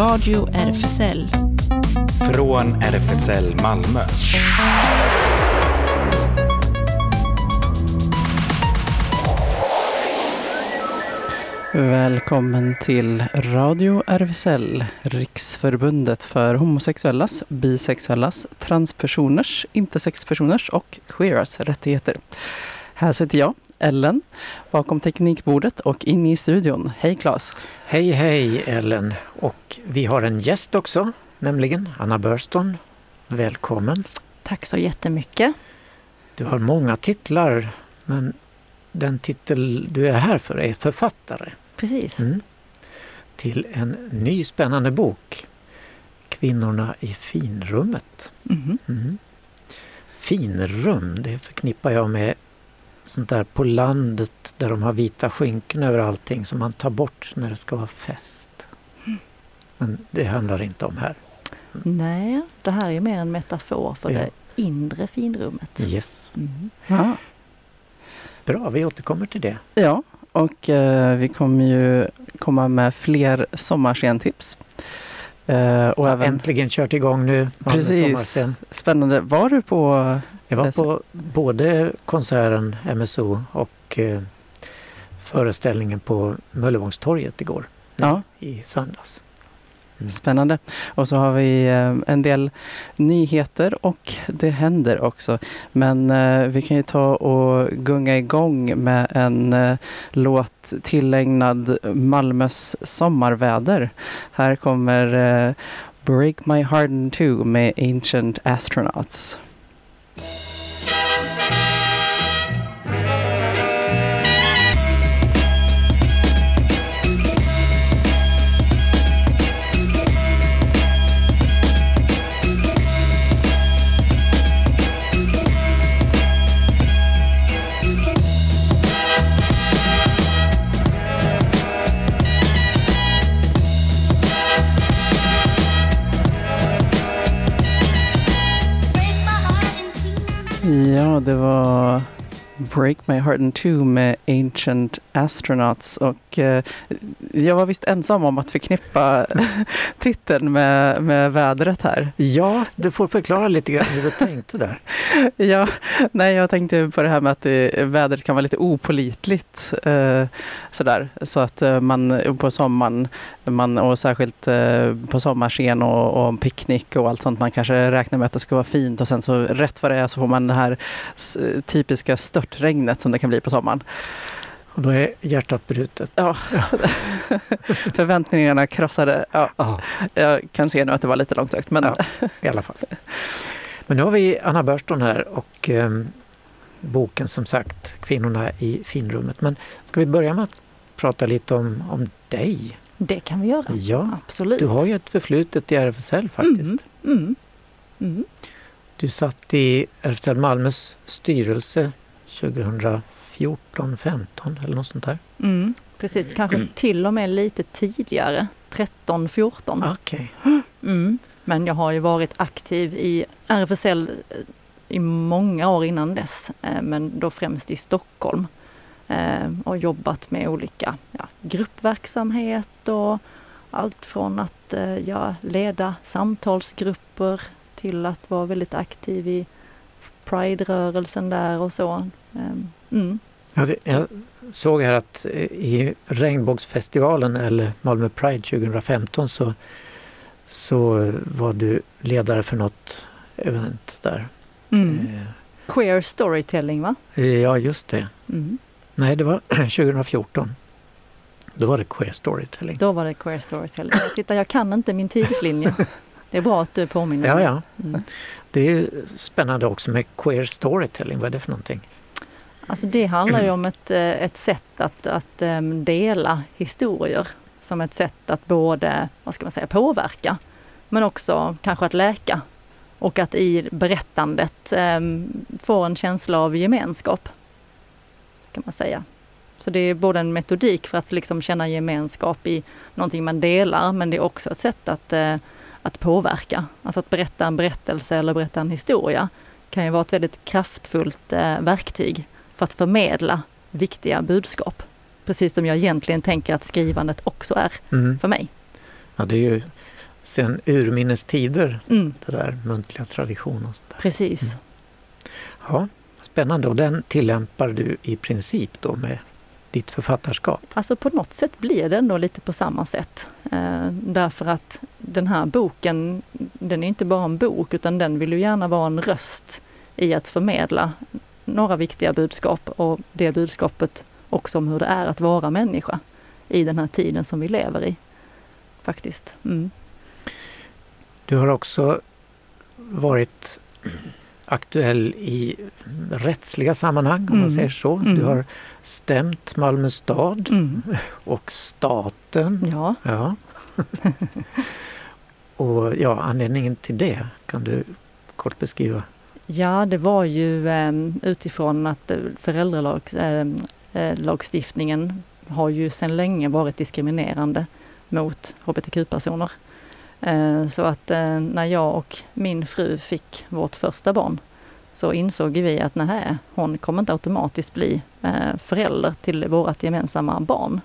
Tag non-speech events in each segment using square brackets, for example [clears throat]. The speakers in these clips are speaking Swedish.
Radio RFSL. Från RFSL Malmö. Välkommen till Radio RFSL, Riksförbundet för homosexuellas, bisexuellas, transpersoners, intersexpersoners och queeras rättigheter. Här sitter jag, Ellen, bakom teknikbordet och inne i studion. Hej Claes! Hej hej Ellen! Och vi har en gäst också, nämligen Anna Burston. Välkommen! Tack så jättemycket! Du har många titlar, men den titel du är här för är författare. Precis. Mm. Till en ny spännande bok, Kvinnorna i finrummet. Mhm. Mm. Finrum, det förknippar jag med sånt där på landet där de har vita skynken över allting som man tar bort när det ska vara fest. Mm. Men det handlar inte om här. Nej, det här är mer en metafor för Ja. det inre finrummet. Yes. Mm. Ja, Bra, vi återkommer till det. ja och eh, vi kommer ju komma med fler sommarscentips. Eh, och Ja, även, Äntligen kört igång nu. Precis. sommarscen. spännande, var du på Jag var på både konserten MSO och eh, föreställningen på Möllevångstorget igår. Ja. I söndags. Mm. Spännande. Och så har vi eh, en del nyheter och det händer också. Men eh, vi kan ju ta och gunga igång med en låt tillägnad Malmös sommarväder. Här kommer Break My Heart in Two med Ancient Astronauts. Ja, det var Break My Heart in Two med Ancient Astronauts. Och eh, jag var visst ensam om att förknippa [laughs] titeln med, med vädret här. Ja, du får förklara lite grann hur du tänkte där. [laughs] Ja, nej, jag tänkte på det här med att det, vädret kan vara lite opolitligt. Eh, sådär. Så att eh, man på sommaren, man, och särskilt eh, på sommarscen och, och picknick och allt sånt, man kanske räknar med att det ska vara fint och sen så rätt vad det är så får man det här typiska störtregnet som det kan bli på sommaren. Och då är hjärtat brutet. Ja. [laughs] Förväntningarna krossade. Ja, Ja, jag kan se nu att det var lite långsökt, men Ja. i alla fall. Men nu har vi Anna Burston här och ehm, boken som sagt Kvinnorna i finrummet. Men ska vi börja med att prata lite om, om dig? Det kan vi göra. Ja, Absolut. du har ju ett förflutet i RFSL faktiskt. Mm. Mm. Mm. Du satt i RFSL Malmös styrelse 2014, 15 eller något sånt där. Mm. Precis, kanske till och med lite tidigare. 13, 14. Okej. Mm. Men jag har ju varit aktiv i RFSL i många år innan dess, eh, men då främst i Stockholm. Eh, Och jobbat med olika ja, gruppverksamhet och allt från att eh, ja, leda samtalsgrupper till att vara väldigt aktiv i Pride-rörelsen där och så. Eh, Mm. Jag såg här att eh, i Regnbågsfestivalen eller Malmö Pride 2015 så, så var du ledare för något event där. Mm. Queer storytelling va? Eh, Ja, just det. Mm. Nej, det var [clears throat] 2014. Då var det Queer Storytelling. Då var det queer storytelling. Titta, jag kan inte min tidslinje. Det är bra att du påminner Ja, ja. Mm. Det är spännande också med Queer Storytelling. Vad är det för någonting? Alltså det handlar ju om ett, eh, ett sätt att, att ehm, dela historier som ett sätt att både, vad ska man säga, påverka men också kanske att läka och att i berättandet eh, få en känsla av gemenskap. Kan man säga. Så det är både en metodik för att liksom känna gemenskap i någonting man delar men det är också ett sätt att, eh, att påverka. Alltså att berätta en berättelse eller berätta en historia kan ju vara ett väldigt kraftfullt eh, verktyg för att förmedla viktiga budskap. Precis som jag egentligen tänker att skrivandet också är Mm. för mig. Ja, det är ju sen urminnes tider, Mm, det där muntliga tradition och sånt där. precis. Mm. Ja, spännande. Och den tillämpar du i princip då med ditt författarskap? Alltså på något sätt blir det ändå lite på samma sätt. Eh, därför att den här boken, den är inte bara en bok utan den vill ju gärna vara en röst i att förmedla några viktiga budskap och det budskapet också om hur det är att vara människa i den här tiden som vi lever i. Faktiskt. Mm. Du har också varit aktuell i rättsliga sammanhang om man Mm. säger så. Mm. Du har stämt Malmö stad Mm. [laughs] och staten. Ja, Ja. [laughs] och ja, anledningen till det kan du kort beskriva? Ja, det var ju ehm, utifrån att eh, föräldralagstiftningen ehm, eh, har ju sedan länge varit diskriminerande mot hbtq-personer. Eh, så att när jag och min fru fick vårt första barn så insåg vi att nej, hon kommer inte automatiskt bli förälder till vårt gemensamma barn.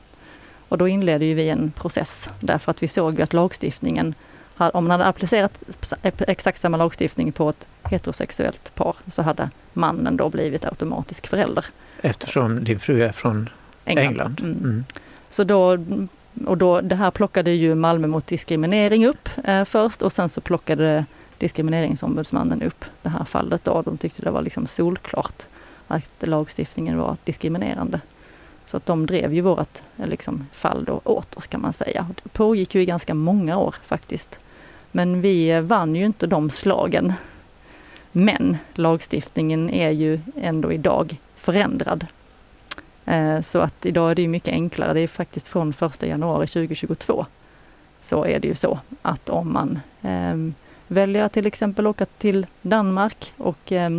Och då inledde ju vi en process därför att vi såg ju att lagstiftningen, om man hade applicerat exakt samma lagstiftning på ett heterosexuellt par så hade mannen då blivit automatisk förälder. Eftersom din fru är från England. Mm. Mm. Så då, och då, det här plockade ju Malmö mot diskriminering upp eh, först och sen så plockade diskrimineringsombudsmannen upp det här fallet då. De tyckte det var liksom solklart att lagstiftningen var diskriminerande. Så att de drev ju vårt eh, liksom, fall då åt oss kan man säga. Det pågick ju i ganska många år faktiskt. Men vi vann ju inte de slagen. Men lagstiftningen är ju ändå idag förändrad. Eh, så att idag är det ju mycket enklare. Det är faktiskt från 1 januari 2022 så är det ju så att om man eh, väljer att till exempel åka till Danmark och eh,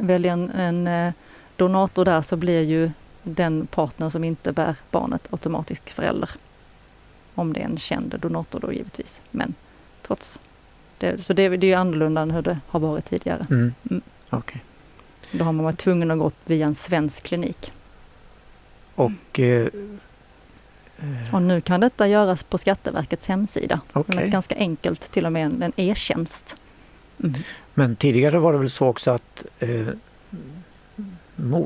väljer en, en eh, donator där så blir ju den partner som inte bär barnet automatisk förälder. Om det är en känd donator då givetvis. Men trots det, så det, det är ju annorlunda än hur det har varit tidigare. Mm. Mm. Okej. Då har man varit tvungen att gå via en svensk klinik. Och eh, eh, Och nu kan detta göras på Skatteverkets hemsida. Okay. Ganska enkelt, till och med en, e-tjänst. Mm. Men tidigare var det väl så också att eh,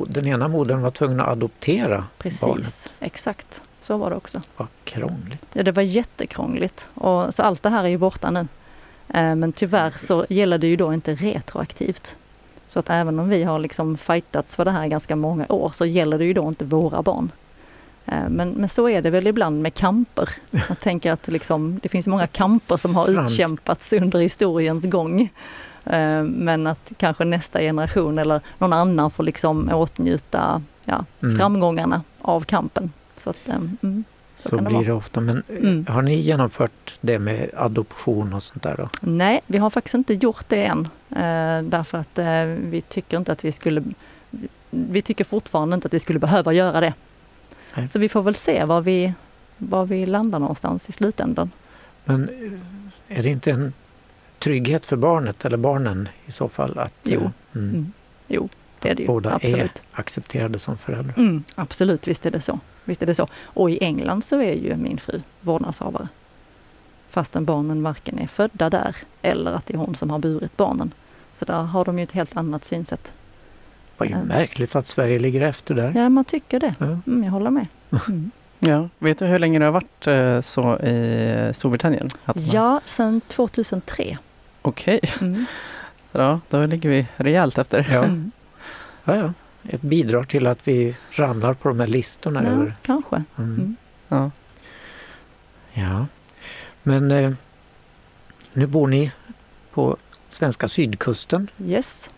den ena modern var tvungen att adoptera Precis, barnet. exakt. Så var det också. Vad krångligt. Ja, det var jättekrångligt. Och, så allt det här är ju borta nu. Eh, men tyvärr så gäller det ju då inte retroaktivt. Så att även om vi har liksom fightats för det här ganska många år så gäller det ju då inte våra barn. Eh, Men, men så är det väl ibland med kamper. Jag tänker att liksom, det finns många kamper som har utkämpats under historiens gång. Eh, Men att kanske nästa generation eller någon annan får liksom åtnjuta ja, Mm. framgångarna av kampen. Så, att, eh, mm, Så, så det blir vara. det ofta. Men eh, Mm. har ni genomfört det med adoption och sånt där då? Nej, vi har faktiskt inte gjort det än. Eh, därför att eh, vi tycker inte att vi skulle... Vi tycker fortfarande inte att vi skulle behöva göra det. Nej. Så vi får väl se var vi, var vi landar någonstans i slutändan. Men är det inte en trygghet för barnet eller barnen i så fall att Jo. mm, Mm. Jo, det är det ju. båda är Absolut. accepterade som föräldrar? Mm, absolut, visst är det så. Visst är det så. Och i England så är ju min fru vårdnadshavare. Fastän barnen varken är födda där eller att det är hon som har burit barnen. Så där har de ju ett helt annat synsätt. Vad ju Ja. märkligt att Sverige ligger efter där. Ja, man tycker det. Mm, jag håller med. [laughs] Mm. Ja, vet du hur länge det har varit eh, så i Storbritannien? Att man- Ja, sedan 2003. Okej, Mm. [laughs] ja, då ligger vi rejält efter. Ja. Mm. Ja, ja. Ett bidrag till att vi ramlar på de här listorna Ja, över... kanske. Mm. Mm. Ja. Ja. Men eh, nu bor ni på svenska sydkusten Yes.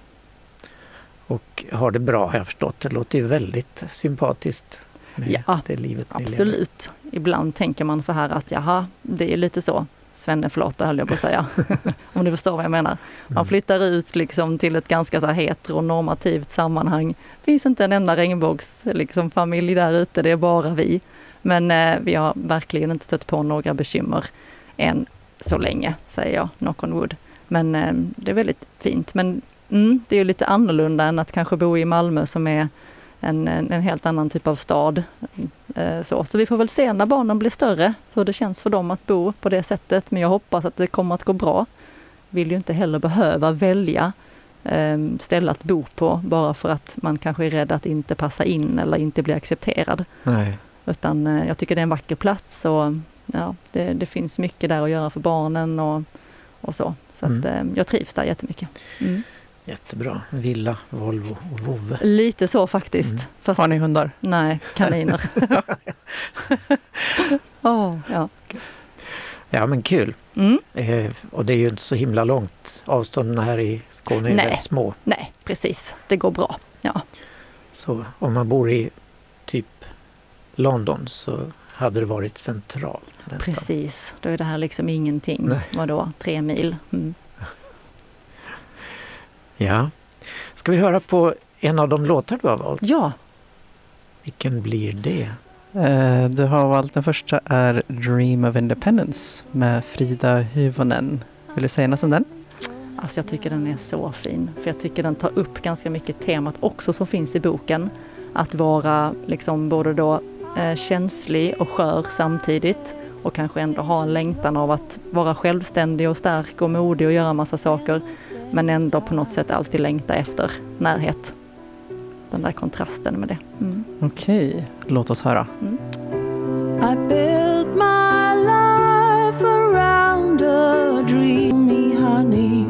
och har det bra har jag förstått. Det låter ju väldigt sympatiskt med Ja, det livet ni lever. Absolut. Ibland tänker man så här att jaha, det är lite så svenneflata höll jag på att säga. [laughs] Om du förstår vad jag menar. Man Mm. flyttar ut liksom till ett ganska så här heteronormativt sammanhang. finns inte en enda regnbågsfamilj liksom, familj där ute, det är bara vi. Men eh, vi har verkligen inte stött på några bekymmer än så länge, säger jag, knock on wood. Men eh, det är väldigt fint. Men mm, det är ju lite annorlunda än att kanske bo i Malmö som är en, en, helt annan typ av stad. Eh, så. så vi får väl se när barnen blir större hur det känns för dem att bo på det sättet. Men jag hoppas att det kommer att gå bra. Vill ju inte heller behöva välja eh, ställe att bo på bara för att man kanske är rädd att inte passa in eller inte bli accepterad. Nej. Utan eh, jag tycker det är en vacker plats och ja, det, det finns mycket där att göra för barnen och, och så. Så att, Mm. eh, jag trivs där jättemycket. Mm. Jättebra. Villa, Volvo och vovve. Lite så faktiskt. Mm. Fast Har ni hundar? nej, kaniner. [laughs] Åh, ja. Ja men kul. Mm. Eh, och det är ju inte så himla långt. Avstånden här i Skåne är Nej. rätt små. Nej, precis. Det går bra. Ja, Så om man bor i typ London så hade det varit centralt. Nästan. precis. Då är det här liksom ingenting. Nej. Vadå, tre mil? Mm. Ja. Ska vi höra på en av de låtar du har valt? Ja, Vilken blir det? Eh, Du har valt den första är Dream of Independence med Frida Hyvonen. Vill du säga något om den? alltså jag tycker den är så fin. För jag tycker den tar upp ganska mycket temat också som finns i boken. Att vara liksom både då eh, känslig och skör samtidigt och kanske ändå ha en längtan av att vara självständig och stark och modig och göra massa saker. Men ändå på något sätt alltid längta efter närhet. Den där kontrasten med det. Mm. Okej, låt oss höra. I built my life around a dreamy honey.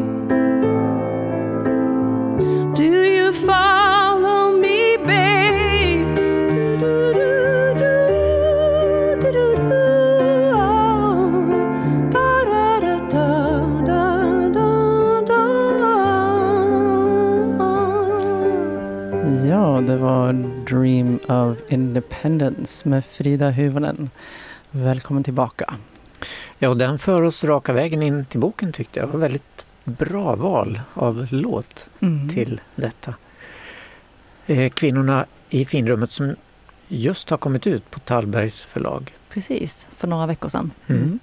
Do you follow Independence med Frida Hyvonen. Välkommen tillbaka. Ja, och den för oss raka vägen in till boken tyckte jag. Det var väldigt bra val av låt Mm. till detta. Eh, kvinnorna i finrummet som just har kommit ut på Tallbergs förlag. Precis, för några veckor sedan. Mm.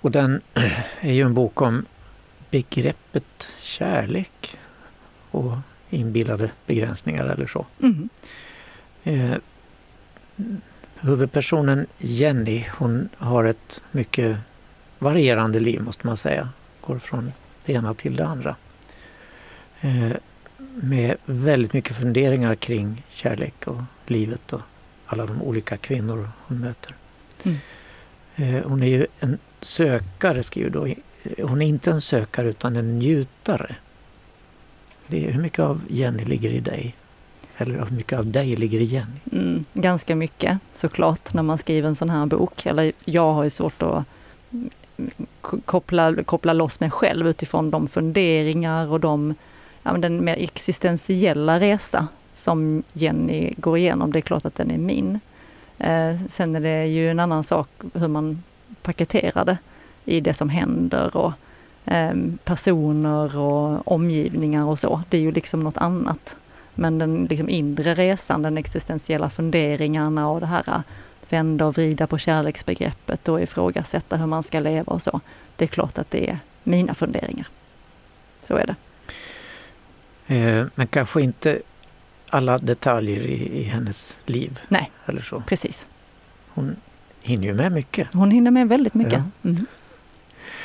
Och den [clears throat] är ju en bok om begreppet kärlek och inbillade begränsningar eller så. Mm. Eh, huvudpersonen Jenny, hon har ett mycket varierande liv måste man säga. Går från det ena till det andra. Eh, med väldigt mycket funderingar kring kärlek och livet och alla de olika kvinnor hon möter. Mm. Eh, hon är ju en sökare, skriver då. Hon är inte en sökare utan en njutare. Det är, hur mycket av Jenny ligger i dig? Eller hur mycket av dig ligger i Jenny? Mm, ganska mycket såklart när man skriver en sån här bok. Eller jag har ju svårt att koppla, koppla loss mig själv utifrån de funderingar och de, ja, men den mer existentiella resa som Jenny går igenom. Det är klart att den är min. Eh, sen är det ju en annan sak hur man paketerar det i det som händer och eh, personer och omgivningar och så. Det är ju liksom något annat. Men den liksom inre resan, den existentiella funderingarna och det här äh, vända och vrida på kärleksbegreppet och ifrågasätta hur man ska leva och så. Det är klart att det är mina funderingar. Så är det. Eh, men kanske inte alla detaljer i, i hennes liv. Nej. Eller så. Precis. Hon hinner ju med mycket. Hon hinner med väldigt mycket. Ja. Mm.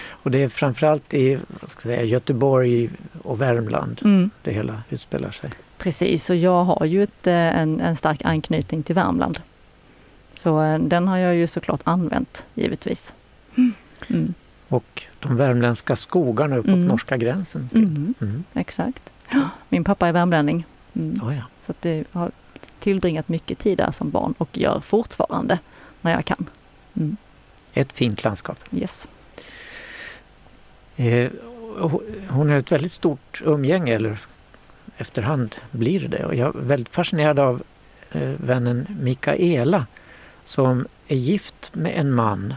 Och det är framförallt i vad ska jag säga, Göteborg och Värmland Mm. det hela utspelar sig. Precis, och jag har ju ett, eh, en, en stark anknytning till Värmland. Så eh, den har jag ju såklart använt, givetvis. Mm. Och de värmländska skogarna uppåt Mm. norska gränsen. Mm. Mm. Exakt. Min pappa är värmlänning. Mm. Oh, ja. Så att det har tillbringat mycket tid där som barn och gör fortfarande när jag kan. Mm. Ett fint landskap. Yes. Eh, hon har ett väldigt stort umgänge, eller efterhand blir det. Och jag är väldigt fascinerad av eh, vännen Mikaela som är gift med en man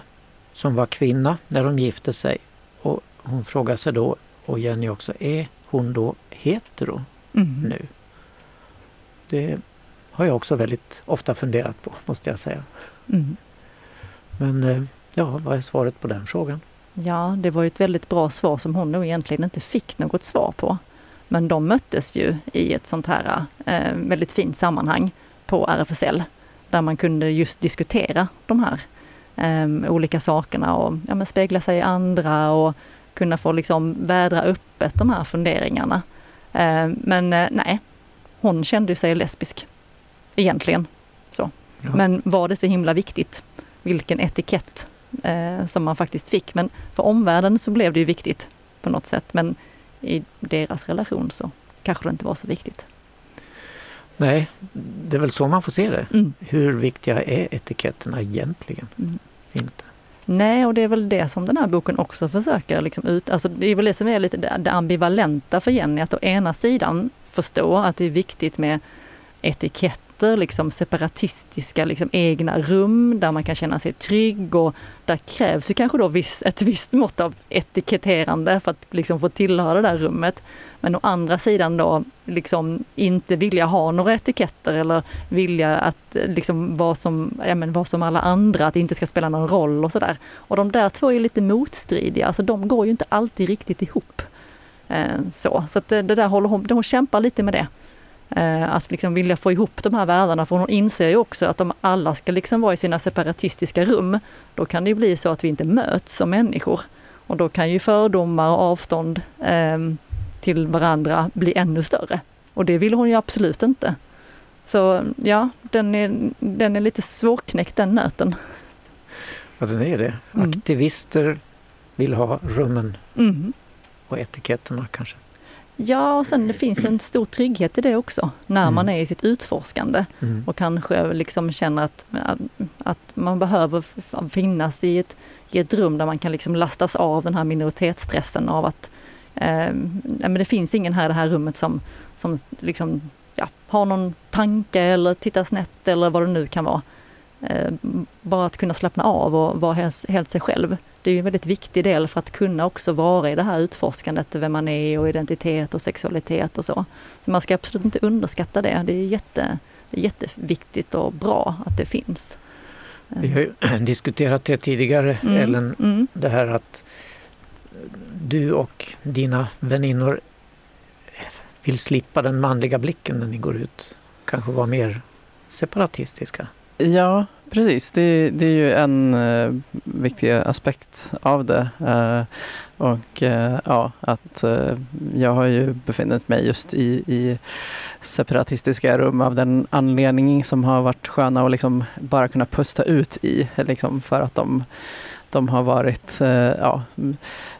som var kvinna när de gifte sig. Och hon frågar sig då, och Jenny också, är hon då hetero Mm. nu? Det har jag också väldigt ofta funderat på, [laughs] måste jag säga. Mm. Men eh, ja, vad är svaret på den frågan? Ja, det var ju ett väldigt bra svar som hon nog egentligen inte fick något svar på. Men de möttes ju i ett sånt här eh, väldigt fint sammanhang på RFSL där man kunde just diskutera de här eh, olika sakerna och ja, men spegla sig i andra och kunna få liksom vädra öppet de här funderingarna. Eh, men eh, nej, hon kände sig lesbisk egentligen. Så. Ja. Men var det så himla viktigt vilken etikett eh, som man faktiskt fick? Men för omvärlden så blev det ju viktigt på något sätt. Men i deras relation så kanske det inte var så viktigt. Nej, det är väl så man får se det. Mm. Hur viktiga är etiketterna egentligen? Mm. Inte. Nej, och det är väl det som den här boken också försöker liksom ut... Alltså det är väl det som är lite det ambivalenta för Jenny, att å ena sidan förstå att det är viktigt med möter liksom separatistiska liksom egna rum där man kan känna sig trygg och där krävs ju kanske då viss, ett visst mått av etiketterande för att liksom få tillhöra det där rummet. Men å andra sidan då liksom inte vilja ha några etiketter eller vilja att eh, liksom vara som, ja, men vara som alla andra, att det inte ska spela någon roll och sådär. Och de där två är lite motstridiga, alltså de går ju inte alltid riktigt ihop. Eh, så så att det, det där håller hon, hon kämpar lite med det. Eh, att liksom vilja få ihop de här världarna, för hon inser ju också att om alla ska liksom vara i sina separatistiska rum, då kan det bli så att vi inte möts som människor. Och då kan ju fördomar och avstånd ehm, till varandra bli ännu större. Och det vill hon ju absolut inte. Så ja, den är, den är lite svårknäckt den nöten. Ja, den är det. Mm. Aktivister vill ha rummen Mm. och etiketterna kanske. Ja, och sen det finns ju en stor trygghet i det också, när man Mm. är i sitt utforskande Mm. och kanske liksom känner att, att man behöver finnas i ett, i ett rum där man kan liksom lastas av den här minoritetsstressen av att eh, men det finns ingen här i det här rummet som, som liksom, ja, har någon tanke eller tittar snett eller vad det nu kan vara. Eh, bara att kunna slappna av och vara helt, helt sig själv. Det är ju en väldigt viktig del för att kunna också vara i det här utforskandet, vem man är och identitet och sexualitet och så. så man ska absolut inte underskatta det. Det är, jätte, det är jätteviktigt och bra att det finns. Vi har ju [clears throat] diskuterat det tidigare, Mm, Ellen, mm, det här att du och dina väninnor vill slippa den manliga blicken när ni går ut. Kanske vara mer separatistiska. Ja, precis. Det, det är ju en uh, viktig aspekt av det. Uh, och uh, ja, att jag har ju befunnit mig just i, i separatistiska rum av den anledning som har varit sköna att liksom bara kunna pusta ut i. Liksom för att de, de har varit ja,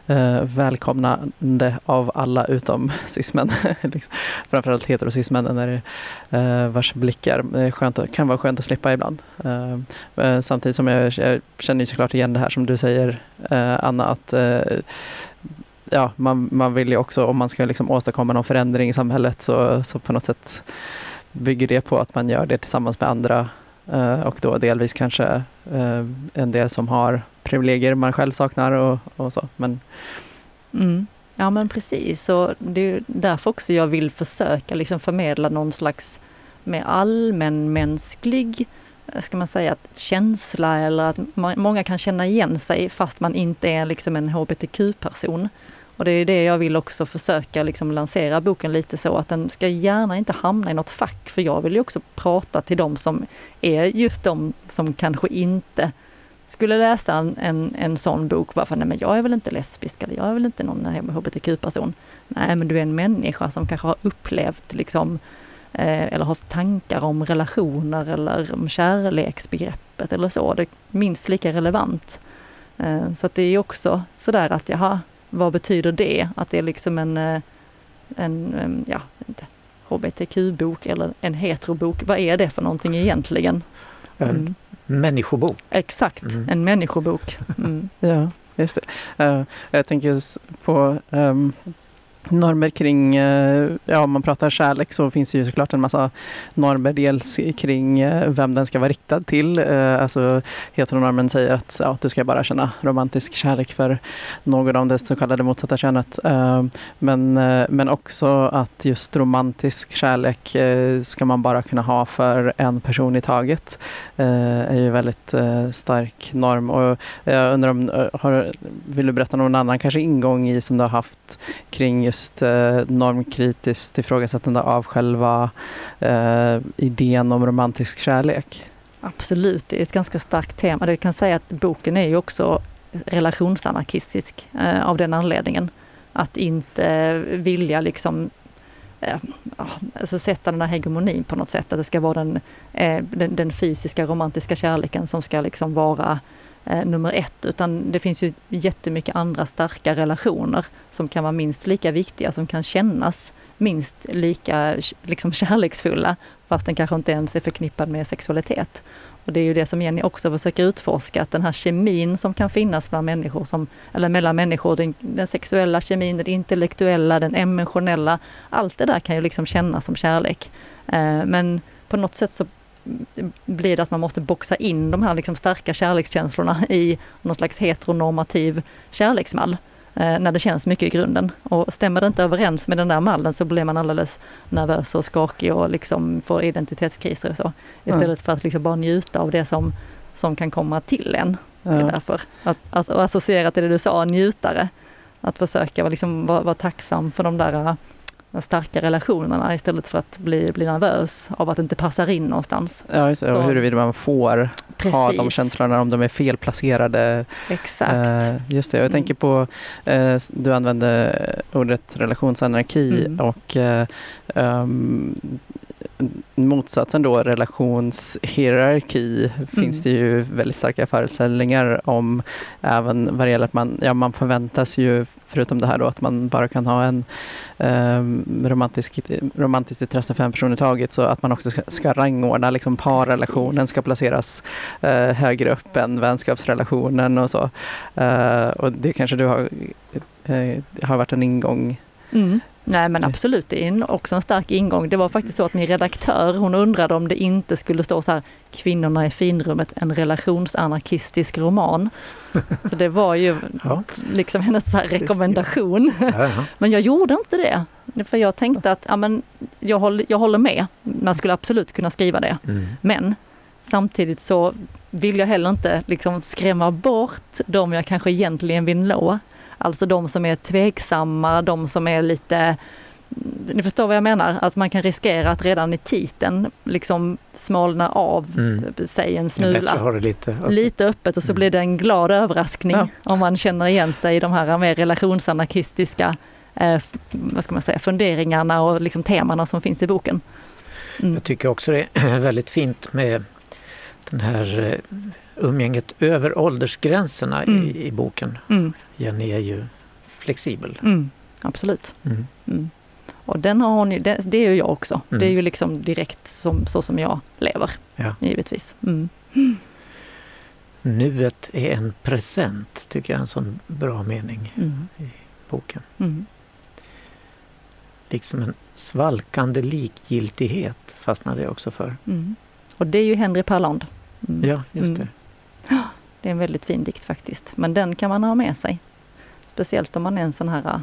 eh, välkomnande av alla utom [laughs] cismän. Liksom. Framförallt heterosismännen är eh, vars blickar eh, skönt, att- kan vara skönt att slippa ibland. Eh, eh, samtidigt som jag, jag känner ju såklart igen det här som du säger eh, Anna, att eh, ja, man, man vill ju också, om man ska liksom åstadkomma någon förändring i samhället så, så på något sätt bygger det på att man gör det tillsammans med andra Eh, och då delvis kanske eh, en del som har privilegier man själv saknar och, och så. Men mm. Ja men precis, och det är därför också jag vill försöka liksom förmedla någon slags mer allmänmänsklig eh, ska man säga, att känsla eller att många kan känna igen sig fast man inte är liksom en hbtq-person. Och det är det jag vill också försöka liksom lansera boken lite så att den ska gärna inte hamna i något fack för jag vill ju också prata till de som är just de som kanske inte skulle läsa en, en, en sån bok bara för nej men jag är väl inte lesbisk eller jag är väl inte någon hbtq-person. Nej men du är en människa som kanske har upplevt liksom eh, eller haft tankar om relationer eller om kärleksbegreppet eller så. Det är minst lika relevant. Eh, så att det är också sådär att jaha, vad betyder det? Att det är liksom en, eh, en ja, inte, hbtq-bok eller en heterobok. Vad är det för någonting egentligen? En Mm. människobok. Exakt, Mm. en människobok. Mm. [laughs] Ja, just det. Eh, jag tänker på ehm, normer kring, eh, ja om man pratar kärlek så finns det ju såklart en massa normer dels kring eh, vem den ska vara riktad till. Eh, alltså heteronormen säger att ja, du ska bara känna romantisk kärlek för någon av det så kallade motsatta könet. Men, men också att just romantisk kärlek ska man bara kunna ha för en person i taget. Är ju väldigt stark norm. Och jag undrar om, har, vill du berätta någon annan kanske ingång i som du har haft kring just eh, normkritiskt ifrågasättande av själva eh, idén om romantisk kärlek. Absolut, det är ett ganska starkt tema. Det kan säga att boken är ju också relationsanarkistisk eh, av den anledningen. Att inte vilja liksom eh, ah, alltså sätta den här hegemonin på något sätt. Att det ska vara den, eh, den, den fysiska romantiska kärleken som ska liksom vara eh, nummer ett. Utan det finns ju jättemycket andra starka relationer som kan vara minst lika viktiga, som kan kännas minst lika liksom, kärleksfulla fast den kanske inte ens är förknippad med sexualitet. Och det är ju det som Jenny också försöker utforska, att den här kemin som kan finnas bland människor, som, eller mellan människor, den, den sexuella kemin, den intellektuella, den emotionella, allt det där kan ju liksom kännas som kärlek. Eh, men på något sätt så blir det att man måste boxa in de här liksom starka kärlekskänslorna i någon slags heteronormativ kärleksmall eh, när det känns mycket i grunden. Och stämmer det inte överens med den där mallen så blir man alldeles nervös och skakig och liksom får identitetskriser och så. Istället Mm. för att liksom bara njuta av det som, som kan komma till en. Det är Ja. därför. Att, att, och associera till det du sa, njutare. Att försöka vara, liksom, vara, vara tacksam för de där de starka relationerna istället för att bli, bli nervös av att det inte passar in någonstans. Ja, just det. Och huruvida man får ha de Precis. känslorna om de är felplacerade. Exakt. Eh, just det, jag Mm. tänker på, eh, du använde ordet relationsanarki Mm. och eh, ehm, motsatsen då, relationshierarki, finns det ju väldigt starka föreställningar om även vad det gäller att man, ja, man förväntas ju, förutom det här då, att man bara kan ha en um, romantisk, romantiskt intresse för en person i taget, så att man också ska, ska rangordna, liksom parrelationen ska placeras eh, högre upp än vänskapsrelationen och så. Eh, och det kanske du har, eh, har varit en ingång Mm. Nej men absolut, det är också en stark ingång. Det var faktiskt så att min redaktör, hon undrade om det inte skulle stå så här, kvinnorna i finrummet, en relationsanarkistisk roman. [laughs] Så det var ju Ja. liksom hennes så rekommendation. Ja. [laughs] Men jag gjorde inte det. För jag tänkte att ja, men jag, håller, jag håller med, man skulle absolut kunna skriva det. Mm. Men samtidigt så vill jag heller inte liksom skrämma bort de jag kanske egentligen vill nå. Alltså de som är tveksamma, de som är lite ni förstår vad jag menar, att man kan riskera att redan i titeln liksom smalna av Mm. sig en smula. lite öppet. Lite öppet och så Mm. blir det en glad överraskning Ja. om man känner igen sig i de här mer relationsanarkistiska eh, vad ska man säga, funderingarna och liksom temana som finns i boken. Mm. Jag tycker också det är [clears throat] väldigt fint med den här eh, umgänget över åldersgränserna Mm. i, i boken. Mm. Jenny är ju flexibel. Mm. Absolut. Mm. Mm. Och den har hon det, det är ju jag också. Mm. Det är ju liksom direkt som, så som jag lever, Ja. givetvis. Mm. Nuet är en present, tycker jag är en sån bra mening Mm. i boken. Mm. Liksom en svalkande likgiltighet fastnade jag också för. Mm. Och det är ju Henry Parland. Mm. Ja, just Mm. det. [gasps] Det är en väldigt fin dikt faktiskt. Men den kan man ha med sig. Speciellt om man är en sån här,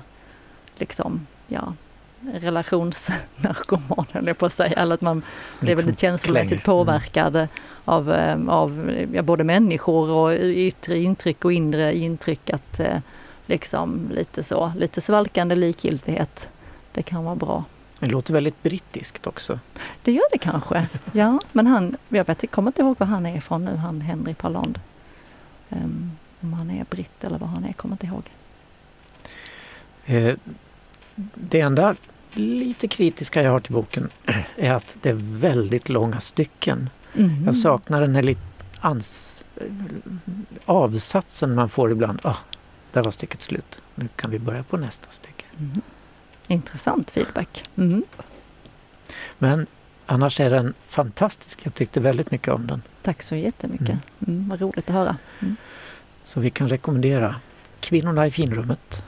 liksom, ja, relationsnarkoman höll jag på att säga. Eller att man blir väldigt känslomässigt klänger. påverkad av, eh, av ja, både människor och yttre intryck och inre intryck. Att eh, liksom lite så, lite svalkande likgiltighet. Det kan vara bra. Det låter väldigt brittiskt också. Det gör det kanske. Ja, men han, jag vet, jag kommer inte ihåg var han är ifrån nu, han Henry Parland. Um, om han är britt eller vad han är, kommer inte ihåg. Eh, det enda lite kritiska jag har till boken [clears throat] är att det är väldigt långa stycken. Mm. Jag saknar den här lite ans- avsatsen man får ibland. Ah, där var stycket slut. Nu kan vi börja på nästa stycke. Mm. Intressant feedback. Mm. Men annars är den fantastisk. Jag tyckte väldigt mycket om den. Tack så jättemycket. Mm. Mm. vad roligt att höra. Så vi kan rekommendera Kvinnorna i finrummet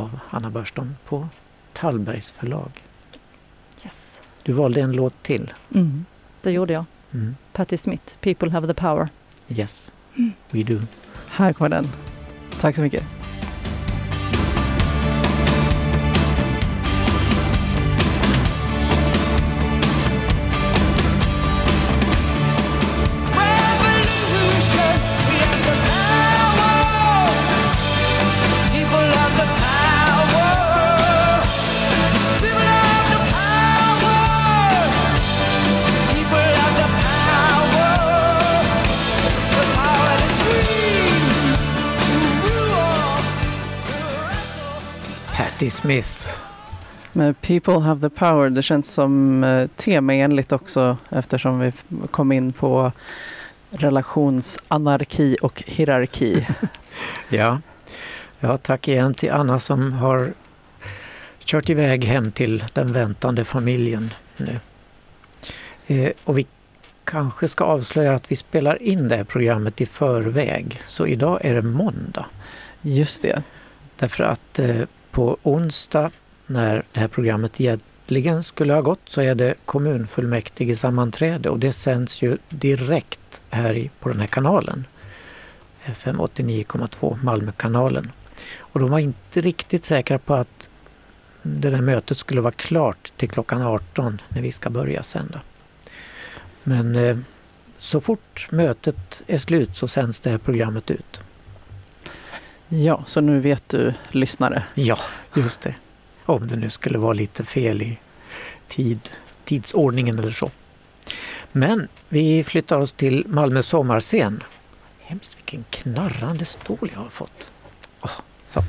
av Anna Börston på Tallbergs förlag. Yes. Du valde en låt till. Mm. Det gjorde jag. Mm. Patti Smith, People have the power. Yes, we do. Här kommer den. Tack så mycket. Patti Smith. Men People have the power, det känns som eh, temaenligt också eftersom vi kom in på relationsanarki och hierarki. [laughs] Ja. ja, tack igen till Anna som har kört iväg hem till den väntande familjen nu. Eh, och vi kanske ska avslöja att vi spelar in det här programmet i förväg. Så idag är det måndag. Just det. Därför att eh, på onsdag när det här programmet egentligen skulle ha gått så är det kommunfullmäktige sammanträde och det sänds ju direkt här i, på den här kanalen. FM 89,2 Malmökanalen. Och de var inte riktigt säkra på att det där mötet skulle vara klart till klockan 18 när vi ska börja sända. Men eh, så fort mötet är slut så sänds det här programmet ut. Ja, så nu vet du lyssnare. Ja, just det. Om det nu skulle vara lite fel i tid, tidsordningen eller så. Men vi flyttar oss till Malmö sommarscen. Hemskt vilken knarrande stol jag har fått. Åh, så.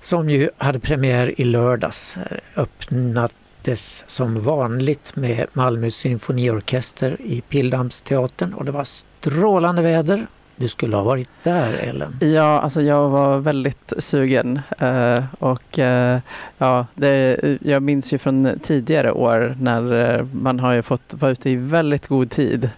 Som ju hade premiär i lördags. Öppnades som vanligt med Malmö symfoniorkester i Pildammsteatern och det var strålande väder. Du skulle ha varit där Ellen. Ja, alltså jag var väldigt sugen eh, och eh, ja, det, jag minns ju från tidigare år när eh, man har ju fått vara ute i väldigt god tid.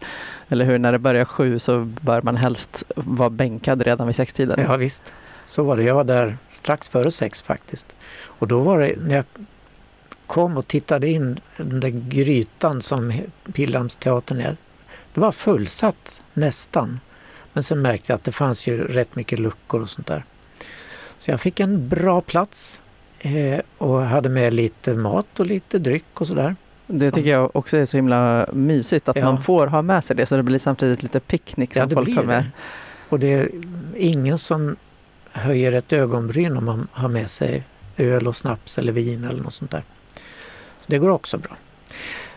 Eller hur? När det börjar sju så bör man helst vara bänkad redan vid sextiden. Ja visst, så var det. Jag var där strax före sex faktiskt. Och då var det, när jag kom och tittade in den där grytan som Pildammsteatern är, det var fullsatt nästan. Men sen märkte jag att det fanns ju rätt mycket luckor och sånt där. Så jag fick en bra plats eh, och hade med lite mat och lite dryck och sådär. Det tycker jag också är så himla mysigt att Ja. man får ha med sig det så det blir samtidigt lite picknick som Ja, det folk blir har med. det. Och det är ingen som höjer ett ögonbryn om man har med sig öl och snaps eller vin eller något sånt där. Så det går också bra.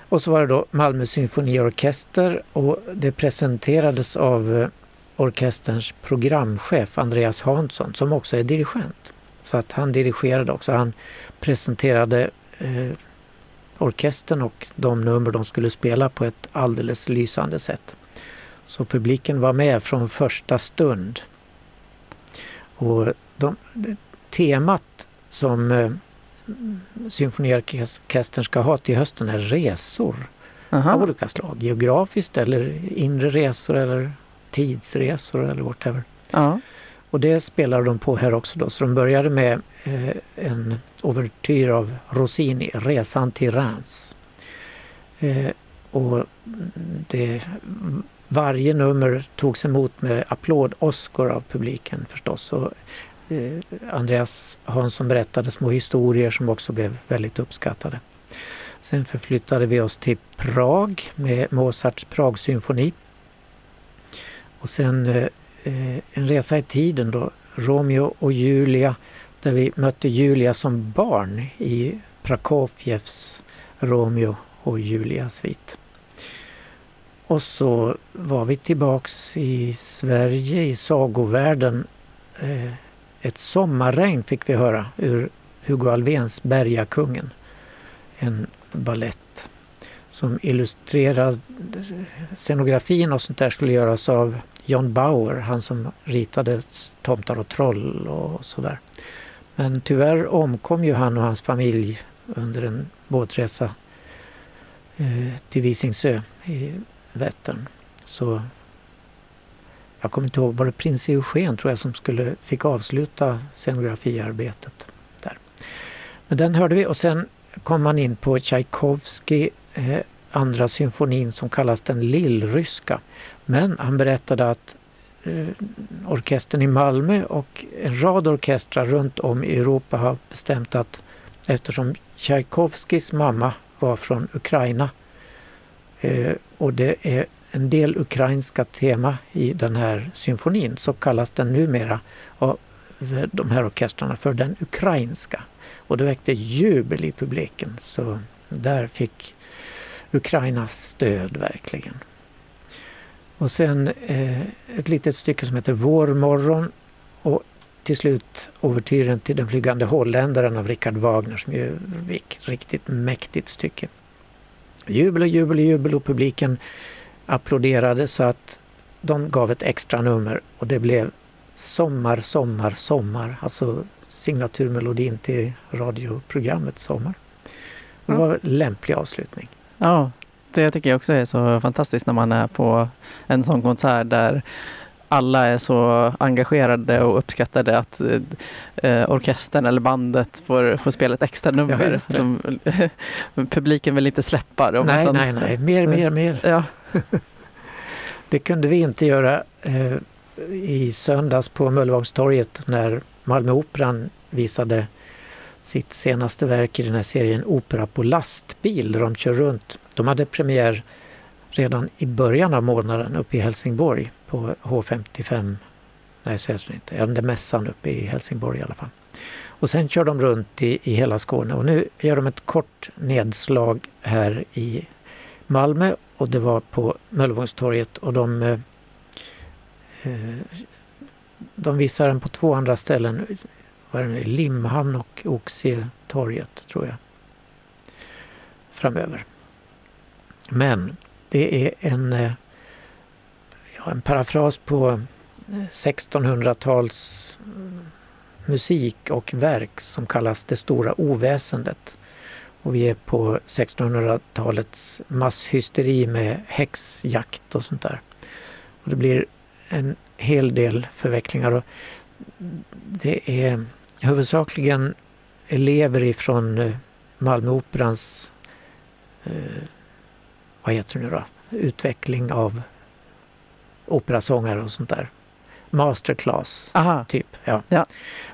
Och så var det då Malmö symfoniorkester och det presenterades av eh, orkesterns programchef Andreas Hansson som också är dirigent. Så att han dirigerade också. Han presenterade eh, orkestern och de nummer de skulle spela på ett alldeles lysande sätt. Så publiken var med från första stund. Och de, temat som eh, symfoniorkestern ska ha till hösten är resor av Aha. olika slag. Geografiskt eller inre resor eller tidsresor eller whatever. Ja. Och det spelar de på här också då. Så de började med eh, en ouvertyr av Rossini, Resan till Reims. Eh, och det, varje nummer togs emot med applåd-Oscar av publiken förstås. Och, eh, Andreas Hansson berättade små historier som också blev väldigt uppskattade. Sen förflyttade vi oss till Prag med Mozarts Pragsymfoni. Och sen eh, eh, en resa i tiden då, Romeo och Julia, där vi mötte Julia som barn i Prokofjevs Romeo och Julia-svit. Och så var vi tillbaks i Sverige, i sagovärlden. Eh, ett sommarregn fick vi höra ur Hugo Alfvéns Bergakungen. En ballett som illustrerade scenografin och sånt där skulle göras av John Bauer, han som ritade Tomtar och troll och sådär. Men tyvärr omkom ju han och hans familj under en båtresa eh, till Visingsö i Vättern. Så jag kommer inte ihåg, var det prins Eugen tror jag som skulle, fick avsluta scenografiarbetet där. Men den hörde vi och sen kom man in på Tchaikovsky eh, andra symfonin som kallas den lillryska. Men han berättade att eh, orkestern i Malmö och en rad orkestrar runt om i Europa har bestämt att eftersom Tchaikovskis mamma var från Ukraina eh, och det är en del ukrainska tema i den här symfonin så kallas den numera av de här orkestrarna för den ukrainska. Och det väckte jubel i publiken så där fick Ukrainas stöd verkligen. Och sen eh, ett litet stycke som heter Vårmorgon och till slut ouvertyren till Den flygande holländaren av Richard Wagner som ju ett riktigt mäktigt stycke. Jubel och jubel och jubel och publiken applåderade så att de gav ett extra nummer och det blev Sommar, sommar, sommar. Alltså signaturmelodin till radioprogrammet Sommar. Och det var en lämplig avslutning. Ja, det tycker jag också är så fantastiskt när man är på en sån konsert där alla är så engagerade och uppskattade att eh, orkestern eller bandet får, får spela ett extra Ja, nummer. det. som, [laughs] publiken vill inte släppa dem. Nej, utan- nej, nej. Mer, mer, mer. Ja, [laughs] Det kunde vi inte göra eh, i söndags på Möllevångstorget när Malmö Operan visade sitt senaste verk i den här serien Opera på lastbil där de kör runt. De hade premiär redan i början av månaden uppe i Helsingborg på H55. Nej, så heter det inte. Ja, den där mässan uppe i Helsingborg i alla fall. Och sen kör de runt i, i hela Skåne och nu gör de ett kort nedslag här i Malmö och det var på Möllevångstorget och de, eh, eh de visar den på två andra ställen. Vad är det? Limhamn och Oxietorget tror jag. Framöver. Men det är en, eh, ja, en parafras på eh, 1600-tals eh, musik och verk som kallas Det stora oväsendet. Och vi är på 1600-talets masshysteri med häxjakt och sånt där. Och det blir en hel del förvecklingar. Och det är huvudsakligen elever ifrån eh, Malmöoperans eh, vad heter det nu då? Utveckling av operasångare och sånt där. Masterclass aha. typ. Ja. Ja.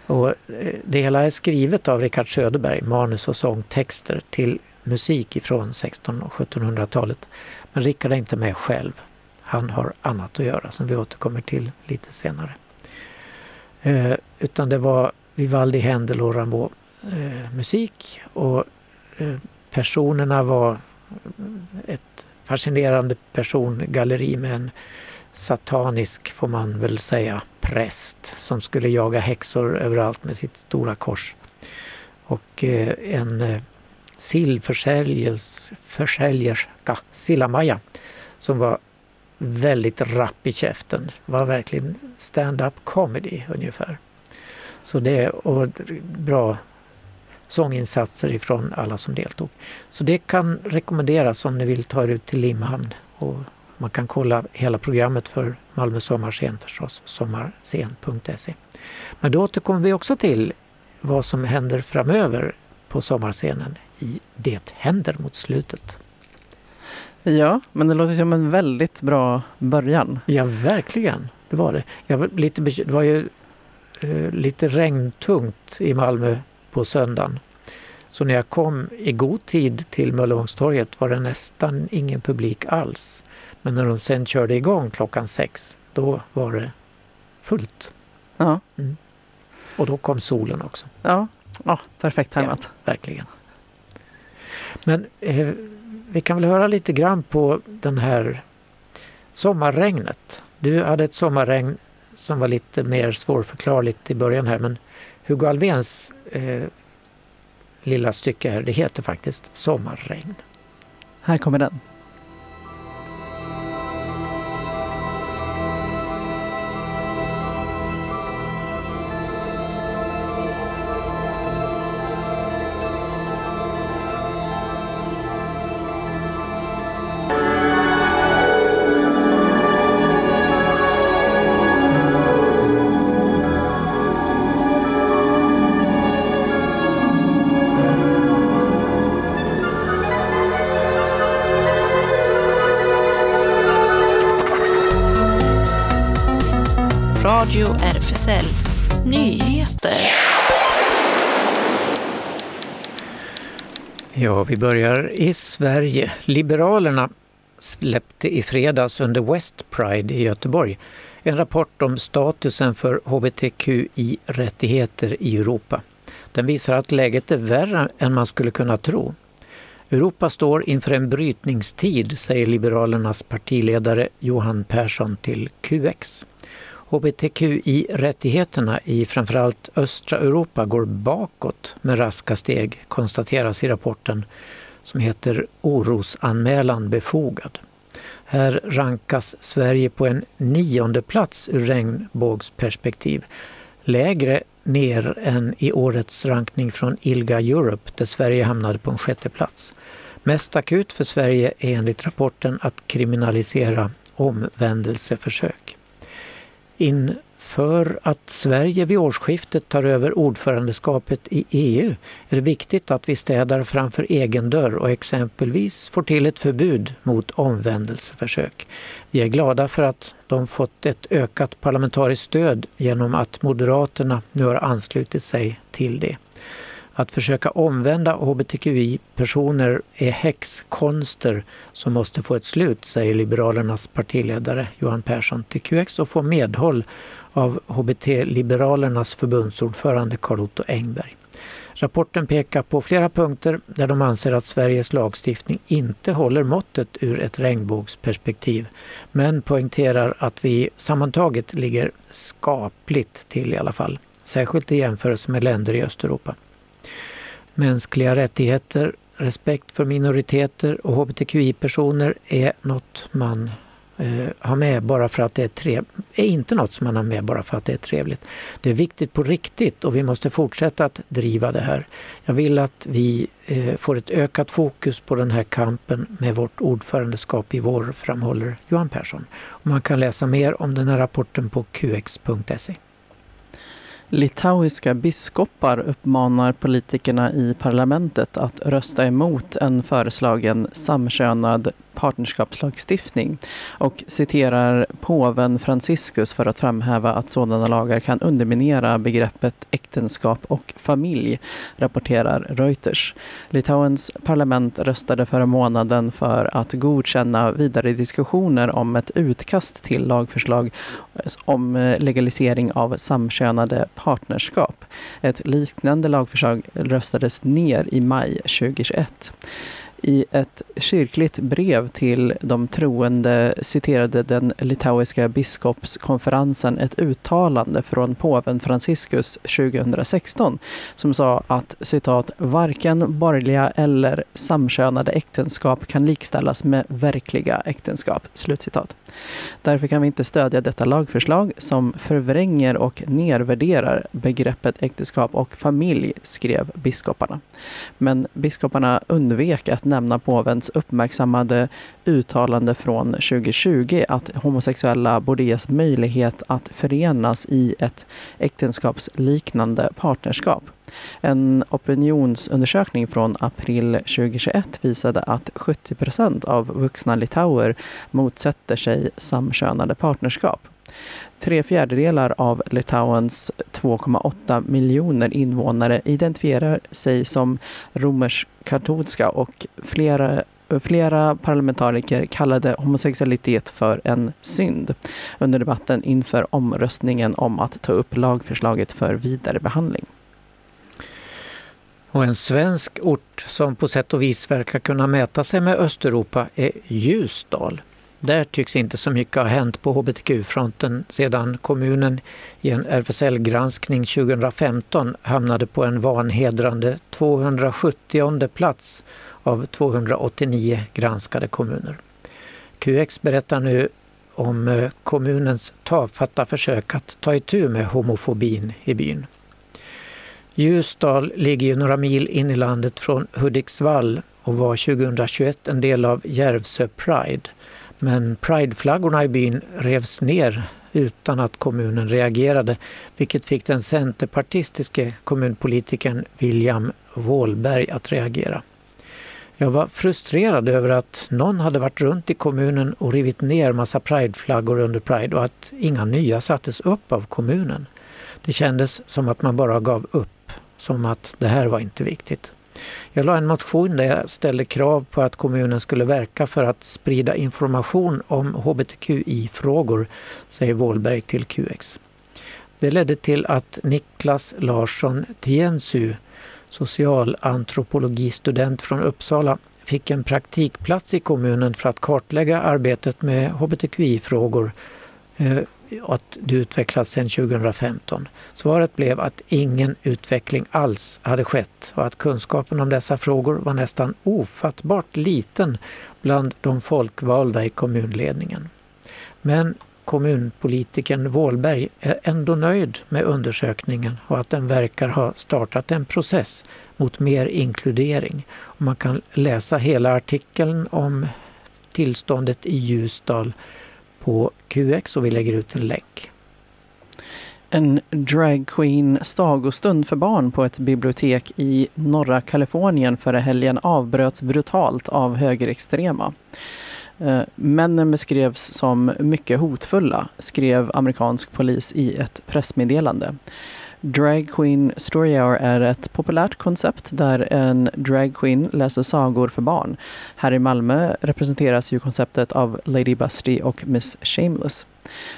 Och eh, det hela är skrivet av Richard Söderberg, manus och sångtexter till musik ifrån 1600 och 1700-talet. Men Richard är inte med själv. Han har annat att göra som vi återkommer till lite senare. Eh, utan det var Vivaldi, Händel och Rimbaud eh, musik och eh, personerna var ett fascinerande persongalleri med en satanisk, får man väl säga, präst som skulle jaga häxor överallt med sitt stora kors. Och eh, en eh, sillförsäljerska, Silla-Maja, som var väldigt rapp i käften. var verkligen stand-up comedy ungefär. Så det och bra sånginsatser ifrån alla som deltog. Så det kan rekommenderas om ni vill ta er ut till Limhamn. Och man kan kolla hela programmet för Malmö sommarscen förstås, sommarscen.se. Men då återkommer vi också till vad som händer framöver på sommarscenen i Det händer mot slutet. Ja, men det låter som en väldigt bra början. Ja, verkligen. Det var det. Jag var lite det var ju lite regntungt i Malmö på söndagen. Så när jag kom i god tid till Möllevångstorget var det nästan ingen publik alls. Men när de sen körde igång klockan sex, då var det fullt. Ja, Och då kom solen också, ja. ja perfekt tajmat. verkligen. Men eh, vi kan väl höra lite grann på den här sommarregnet. Du hade ett sommarregn som var lite mer svårförklarligt i början här men Hugo Alvéns eh, lilla stycke här, det heter faktiskt Sommarregn. Här kommer den. Ja, vi börjar i Sverige. Liberalerna släppte i fredags under West Pride i Göteborg en rapport om statusen för hbtqi-rättigheter i Europa. Den visar att läget är värre än man skulle kunna tro. Europa står inför en brytningstid, säger Liberalernas partiledare Johan Persson till QX. HBTQI-rättigheterna i framförallt östra Europa går bakåt med raska steg, konstateras i rapporten som heter Orosanmälan befogad. Här rankas Sverige på en nionde plats ur regnbågsperspektiv. Lägre ner än i årets rankning från ILGA Europe där Sverige hamnade på en sjätte plats. Mest akut för Sverige är enligt rapporten att kriminalisera omvändelseförsök. Inför att Sverige vid årsskiftet tar över ordförandeskapet i EU är det viktigt att vi städar framför egen dörr och exempelvis får till ett förbud mot omvändelseförsök. Vi är glada för att de fått ett ökat parlamentariskt stöd genom att Moderaterna nu har anslutit sig till det. Att försöka omvända hbtqi-personer är häxkonster som måste få ett slut, säger Liberalernas partiledare Johan Persson till QX och får medhåll av HBT-liberalernas förbundsordförande Carl-Otto Engberg. Rapporten pekar på flera punkter där de anser att Sveriges lagstiftning inte håller måttet ur ett regnbågsperspektiv men poängterar att vi sammantaget ligger skapligt till i alla fall, särskilt i jämförelse med länder i Östeuropa. Mänskliga rättigheter, respekt för minoriteter och hbtqi-personer är något man eh, har med bara för att det är trevligt. är inte något som man har med bara för att det är trevligt. Det är viktigt på riktigt och vi måste fortsätta att driva det här. Jag vill att vi eh, får ett ökat fokus på den här kampen med vårt ordförandeskap i vår, framhåller Johan Persson. Och man kan läsa mer om den här rapporten på qx.se. Litauiska biskopar uppmanar politikerna i parlamentet att rösta emot en föreslagen samkönad partnerskapslagstiftning och citerar påven Franciscus för att framhäva att sådana lagar kan underminera begreppet äktenskap och familj, rapporterar Reuters. Litauens parlament röstade förra månaden för att godkänna vidare diskussioner om ett utkast till lagförslag om eh, legalisering av samkönade partnerskap. Ett liknande lagförslag röstades ner i maj 2021. I ett kyrkligt brev till de troende citerade den litauiska biskopskonferensen ett uttalande från påven Franciscus 2016 som sa att citat varken borgerliga eller samkönade äktenskap kan likställas med verkliga äktenskap. Slutcitat. Därför kan vi inte stödja detta lagförslag som förvränger och nedvärderar begreppet äktenskap och familj, skrev biskoparna. Men biskoparna undvek att nämna påvens uppmärksammade uttalande från 2020 att homosexuella borde ges möjlighet att förenas i ett äktenskapsliknande partnerskap. En opinionsundersökning från april 2021 visade att 70 procent av vuxna litauer motsätter sig samkönade partnerskap. Tre fjärdedelar av Litauens 2,8 miljoner invånare identifierar sig som romersk-katolska och flera Flera parlamentariker kallade homosexualitet för en synd under debatten inför omröstningen om att ta upp lagförslaget för vidare behandling. Och en svensk ort som på sätt och vis verkar kunna mäta sig med Östeuropa är Ljusdal. Där tycks inte så mycket ha hänt på hbtq-fronten sedan kommunen i en RFSL-granskning 2015 hamnade på en vanhedrande 270 plats av 289 granskade kommuner. QX berättar nu om eh, kommunens tafatta försök att ta itu med homofobin i byn. Ljusdal ligger ju några mil in i landet från Hudiksvall och var 2021 en del av Järvsö Pride. Men prideflaggorna i byn revs ner utan att kommunen reagerade, vilket fick den centerpartistiske kommunpolitikern William Wåhlberg att reagera. Jag var frustrerad över att någon hade varit runt i kommunen och rivit ner massa prideflaggor under Pride och att inga nya sattes upp av kommunen. Det kändes som att man bara gav upp som att det här var inte viktigt. Jag la en motion där jag ställde krav på att kommunen skulle verka för att sprida information om hbtqi-frågor, säger Wåhlberg till QX. Det ledde till att Niklas Larsson Tiensu, socialantropologistudent från Uppsala, fick en praktikplats i kommunen för att kartlägga arbetet med hbtqi-frågor eh, att det utvecklats sedan 2015? Svaret blev att ingen utveckling alls hade skett och att kunskapen om dessa frågor var nästan ofattbart liten bland de folkvalda i kommunledningen. Men kommunpolitikern Wåhlberg är ändå nöjd med undersökningen och att den verkar ha startat en process mot mer inkludering. Och man kan läsa hela artikeln om tillståndet i Ljusdal på QX och vi lägger ut en länk. En dragqueen stagostund för barn på ett bibliotek i norra Kalifornien förra helgen avbröts brutalt av högerextrema. Eh, männen beskrevs som mycket hotfulla, skrev amerikansk polis i ett pressmeddelande. Drag Queen Story Hour är ett populärt koncept där en drag queen läser sagor för barn. Här i Malmö representeras ju konceptet av Lady Busty och Miss Shameless.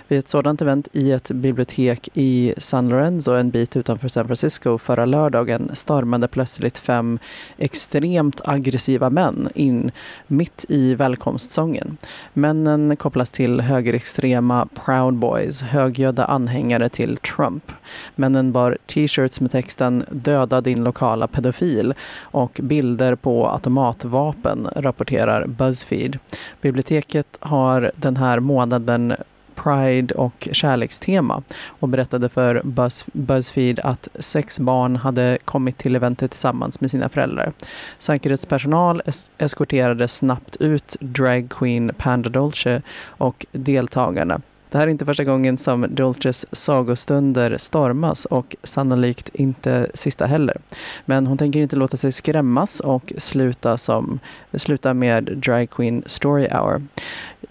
Vid ett sådant event i ett bibliotek i San Lorenzo, en bit utanför San Francisco, förra lördagen stormade plötsligt fem extremt aggressiva män in mitt i välkomstsången. Männen kopplas till högerextrema Proud Boys, högljudda anhängare till Trump. Männen bar t-shirts med texten “Döda din lokala pedofil” och bilder på automatvapen, rapporterar Buzzfeed. Biblioteket har den här månaden Pride och kärlekstema och berättade för Buzz, Buzzfeed att sex barn hade kommit till eventet tillsammans med sina föräldrar. Säkerhetspersonal es eskorterade snabbt ut drag queen Panda Dolce och deltagarna. Det här är inte första gången som Dolces sagostunder stormas och sannolikt inte sista heller. Men hon tänker inte låta sig skrämmas och sluta, som, sluta med Drag Queen Story Hour.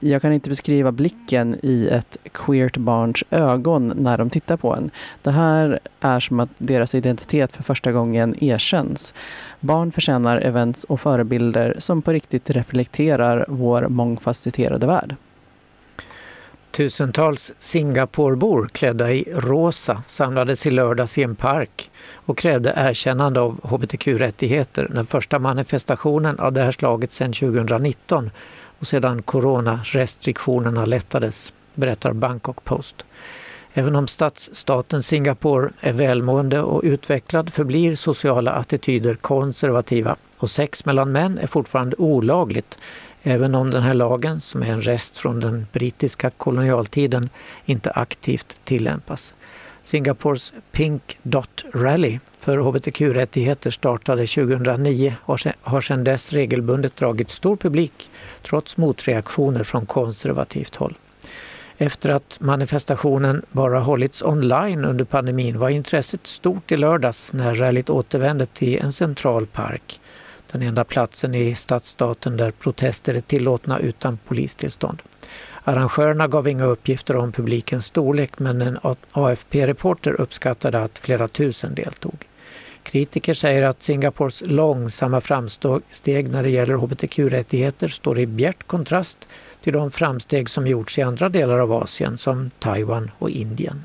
Jag kan inte beskriva blicken i ett queert barns ögon när de tittar på en. Det här är som att deras identitet för första gången erkänns. Barn förtjänar events och förebilder som på riktigt reflekterar vår mångfacetterade värld. Tusentals Singaporebor klädda i rosa samlades i lördags i en park och krävde erkännande av hbtq-rättigheter, den första manifestationen av det här slaget sedan 2019 och sedan coronarestriktionerna lättades, berättar Bangkok Post. Även om stadsstaten Singapore är välmående och utvecklad förblir sociala attityder konservativa och sex mellan män är fortfarande olagligt även om den här lagen, som är en rest från den brittiska kolonialtiden, inte aktivt tillämpas. Singapores Pink Dot Rally för hbtq-rättigheter startade 2009 och har sedan dess regelbundet dragit stor publik trots motreaktioner från konservativt håll. Efter att manifestationen bara hållits online under pandemin var intresset stort i lördags när rallyt återvände till en central park. Den enda platsen i stadsstaten där protester är tillåtna utan polistillstånd. Arrangörerna gav inga uppgifter om publikens storlek men en AFP-reporter uppskattade att flera tusen deltog. Kritiker säger att Singapores långsamma framsteg när det gäller hbtq-rättigheter står i bjärt kontrast till de framsteg som gjorts i andra delar av Asien som Taiwan och Indien.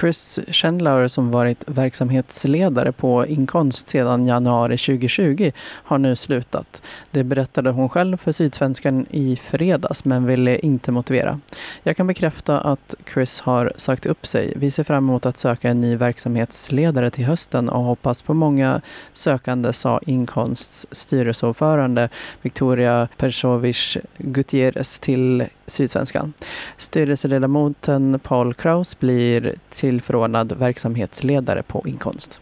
Chris Chandler som varit verksamhetsledare på Inkonst sedan januari 2020 har nu slutat. Det berättade hon själv för Sydsvenskan i fredags men ville inte motivera. Jag kan bekräfta att Chris har sagt upp sig. Vi ser fram emot att söka en ny verksamhetsledare till hösten och hoppas på många sökande, sa Inkonsts styrelseordförande Victoria Persovic Gutierrez till Sydsvenskan. Styrelseledamoten Paul Kraus blir tillförordnad verksamhetsledare på Inkonst.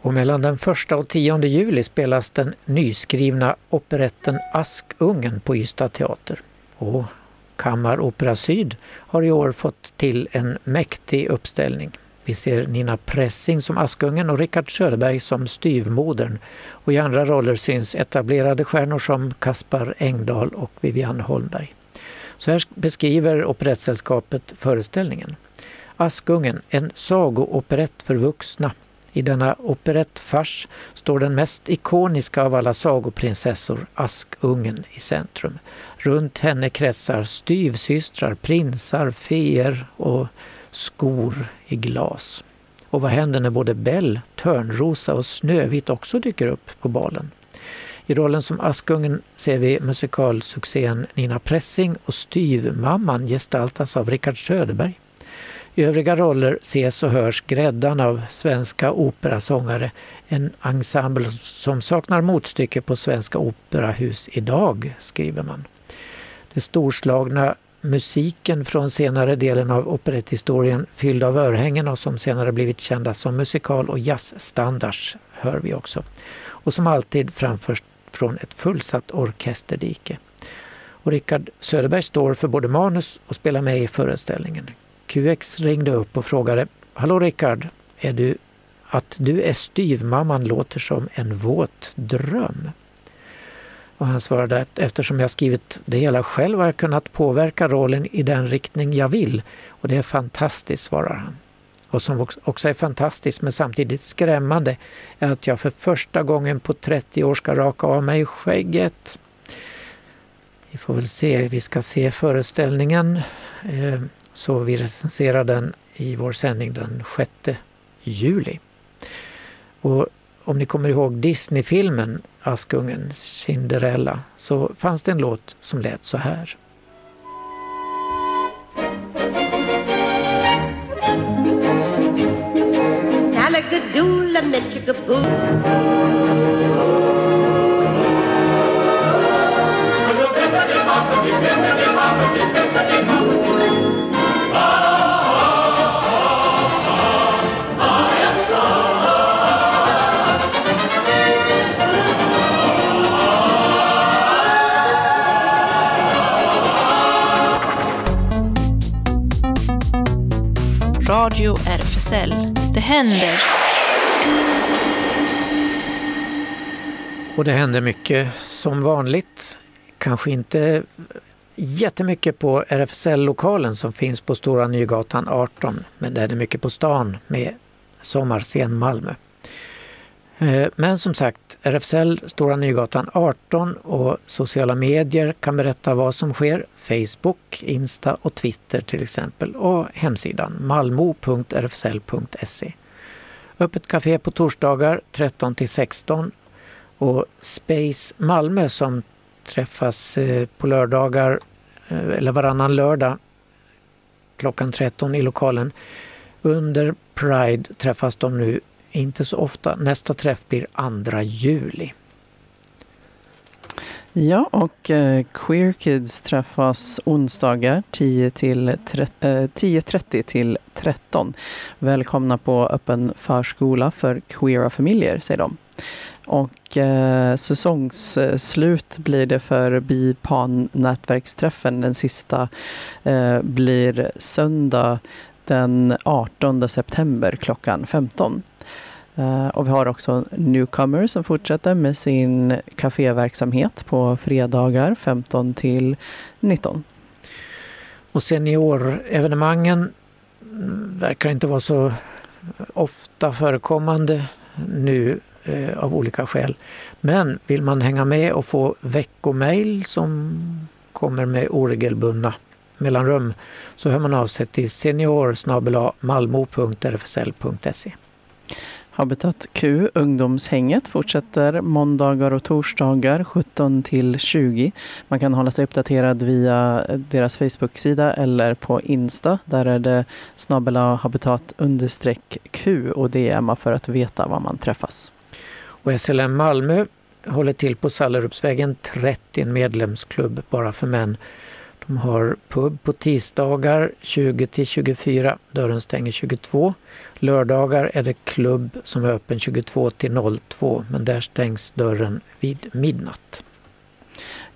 Och mellan den 1 och 10 juli spelas den nyskrivna operetten Askungen på Ystad teater. Och Kammaropera Syd har i år fått till en mäktig uppställning. Vi ser Nina Pressing som Askungen och Rickard Söderberg som styvmodern. Och i andra roller syns etablerade stjärnor som Kaspar Engdahl och Vivian Holmberg. Så här beskriver Operettsällskapet föreställningen. Askungen, en sagooperett för vuxna. I denna operettfars står den mest ikoniska av alla sagoprinsessor, Askungen, i centrum. Runt henne kretsar styvsystrar, prinsar, feer och skor i glas. Och vad händer när både Bell, Törnrosa och Snövit också dyker upp på balen? I rollen som Askungen ser vi musikalsuccén Nina Pressing och Styvmamman gestaltas av Rickard Söderberg. I övriga roller ses och hörs gräddan av svenska operasångare, en ensemble som saknar motstycke på svenska operahus idag, skriver man. Det storslagna musiken från senare delen av operetthistorien fylld av örhängen och som senare blivit kända som musikal och jazzstandards hör vi också. Och som alltid framförs från ett fullsatt orkesterdike. Och Rickard Söderberg står för både manus och spelar med i föreställningen. QX ringde upp och frågade Hallå Rickard, är du, att du är styvmamman låter som en våt dröm. Och han svarade att eftersom jag skrivit det hela själv har jag kunnat påverka rollen i den riktning jag vill. Och det är fantastiskt, svarar han. Vad som också är fantastiskt men samtidigt skrämmande är att jag för första gången på 30 år ska raka av mig skägget. Vi får väl se, vi ska se föreställningen eh, så vi recenserar den i vår sändning den 6 juli. Och om ni kommer ihåg Disney-filmen Askungen, Cinderella, så fanns det en låt som lät så här. Salagadoola, mitchigaboo. Radio RFSL. Det händer. Och det händer mycket som vanligt. Kanske inte jättemycket på RFSL-lokalen som finns på Stora Nygatan 18, men det är mycket på stan med Sommarscen Malmö. Eh, men som sagt, RFSL Stora Nygatan 18 och sociala medier kan berätta vad som sker. Facebook, Insta och Twitter till exempel och hemsidan malmo.rfsl.se. Öppet café på torsdagar 13 till 16 och Space Malmö som träffas eh, på lördagar eh, eller varannan lördag klockan 13 i lokalen. Under Pride träffas de nu inte så ofta. Nästa träff blir 2 juli. Ja, och eh, Queer Kids träffas onsdagar 10 till tre- eh, 10.30 till 13. Välkomna på öppen förskola för queera familjer, säger de. Och eh, säsongsslut blir det för BIPAN nätverksträffen. Den sista eh, blir söndag den 18 september klockan 15. Eh, och vi har också Newcomer som fortsätter med sin kaféverksamhet på fredagar 15 till 19. Och seniorevenemangen verkar inte vara så ofta förekommande nu eh, av olika skäl. Men vill man hänga med och få veckomail som kommer med oregelbundna mellanrum så hör man av sig till senior malmo.rfsl.se. Habitat Q, ungdomshänget, fortsätter måndagar och torsdagar 17 till 20. Man kan hålla sig uppdaterad via deras Facebook-sida eller på Insta. Där är det snabela habitat understreck Q och DMa för att veta var man träffas. Och SLM Malmö håller till på Sallerupsvägen 30, en medlemsklubb bara för män. De har pub på tisdagar 20 till 24, dörren stänger 22. Lördagar är det klubb som är öppen 22 till 02, men där stängs dörren vid midnatt.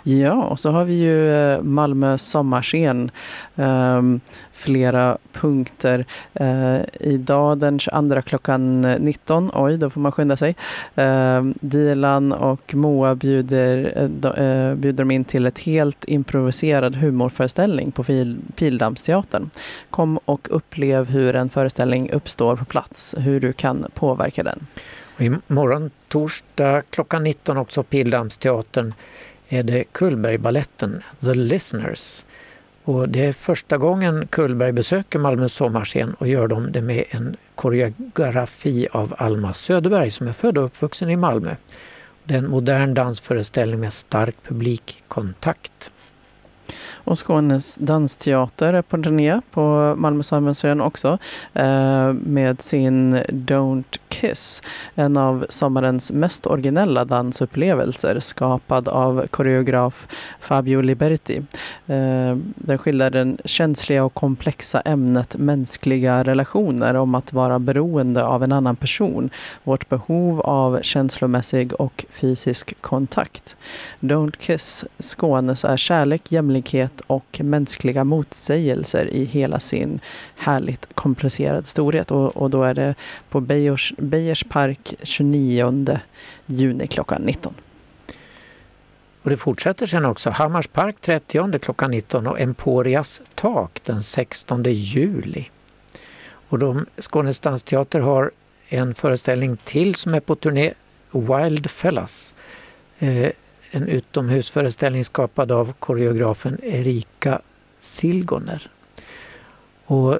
Ja, och så har vi ju eh, Malmö sommarscen. Um, flera punkter. Uh, idag den 22 klockan 19, oj då får man skynda sig. Uh, Dilan och Moa bjuder, uh, bjuder dem in till ett helt improviserad humorföreställning på Fil Pildammsteatern. Kom och upplev hur en föreställning uppstår på plats, hur du kan påverka den. Och imorgon torsdag klockan 19 också Pildammsteatern är det Cullbergbaletten The Listeners. Och det är första gången Cullberg besöker Malmö sommarscen och gör de det med en koreografi av Alma Söderberg som är född och uppvuxen i Malmö. Det är en modern dansföreställning med stark publikkontakt. Och Skånes dansteater är på turné på Malmö Samhällsmuseum också eh, med sin Don't Kiss. En av sommarens mest originella dansupplevelser skapad av koreograf Fabio Liberti. Eh, den skildrar det känsliga och komplexa ämnet mänskliga relationer om att vara beroende av en annan person. Vårt behov av känslomässig och fysisk kontakt. Don't Kiss Skånes är kärlek, jämlikhet och mänskliga motsägelser i hela sin härligt komplicerad storhet. Och, och då är det på Beiers, Beijers park 29 juni klockan 19. Och det fortsätter sen också. Hammars park 30 klockan 19 och Emporias tak den 16 juli. Och de, Skånes dansteater har en föreställning till som är på turné, Wild Fellas. Eh, en utomhusföreställning skapad av koreografen Erika Silgoner. Och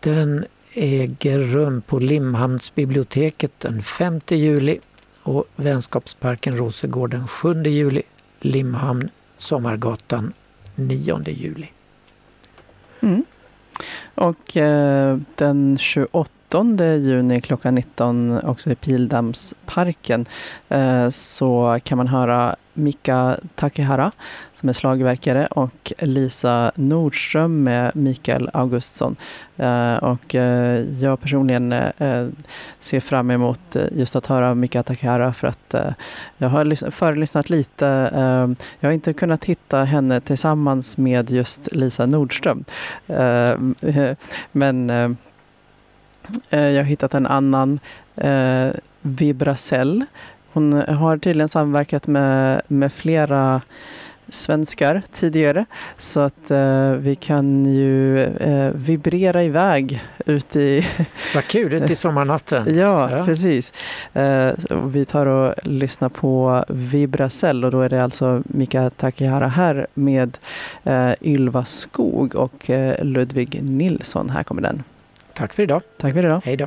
den äger rum på Limhamnsbiblioteket den 5 juli och Vänskapsparken Rosengård den 7 juli, Limhamn Sommargatan 9 juli. Mm. Och eh, den 28 juni klockan 19 också i Pildammsparken eh, så kan man höra Mika Takehara som är slagverkare och Lisa Nordström med Mikael Augustsson. Eh, och eh, jag personligen eh, ser fram emot just att höra Mika Takehara för att jag har förelyssnat lite. jag har inte kunnat hitta henne tillsammans med just Lisa Nordström. [laughs] Men jag har hittat en annan, Vibracell. Hon har tydligen samverkat med, med flera svenskar tidigare. Så att eh, vi kan ju eh, vibrera iväg ut i... Vad kul, ute i [laughs] sommarnatten. ja, Ja. precis. Eh, vi tar och lyssnar på Vibracell och då är det alltså Mika Takihara här med eh, Ylva Skog och eh, Ludvig Nilsson. Här kommer den. Tack för idag. Tack för idag. Hej då.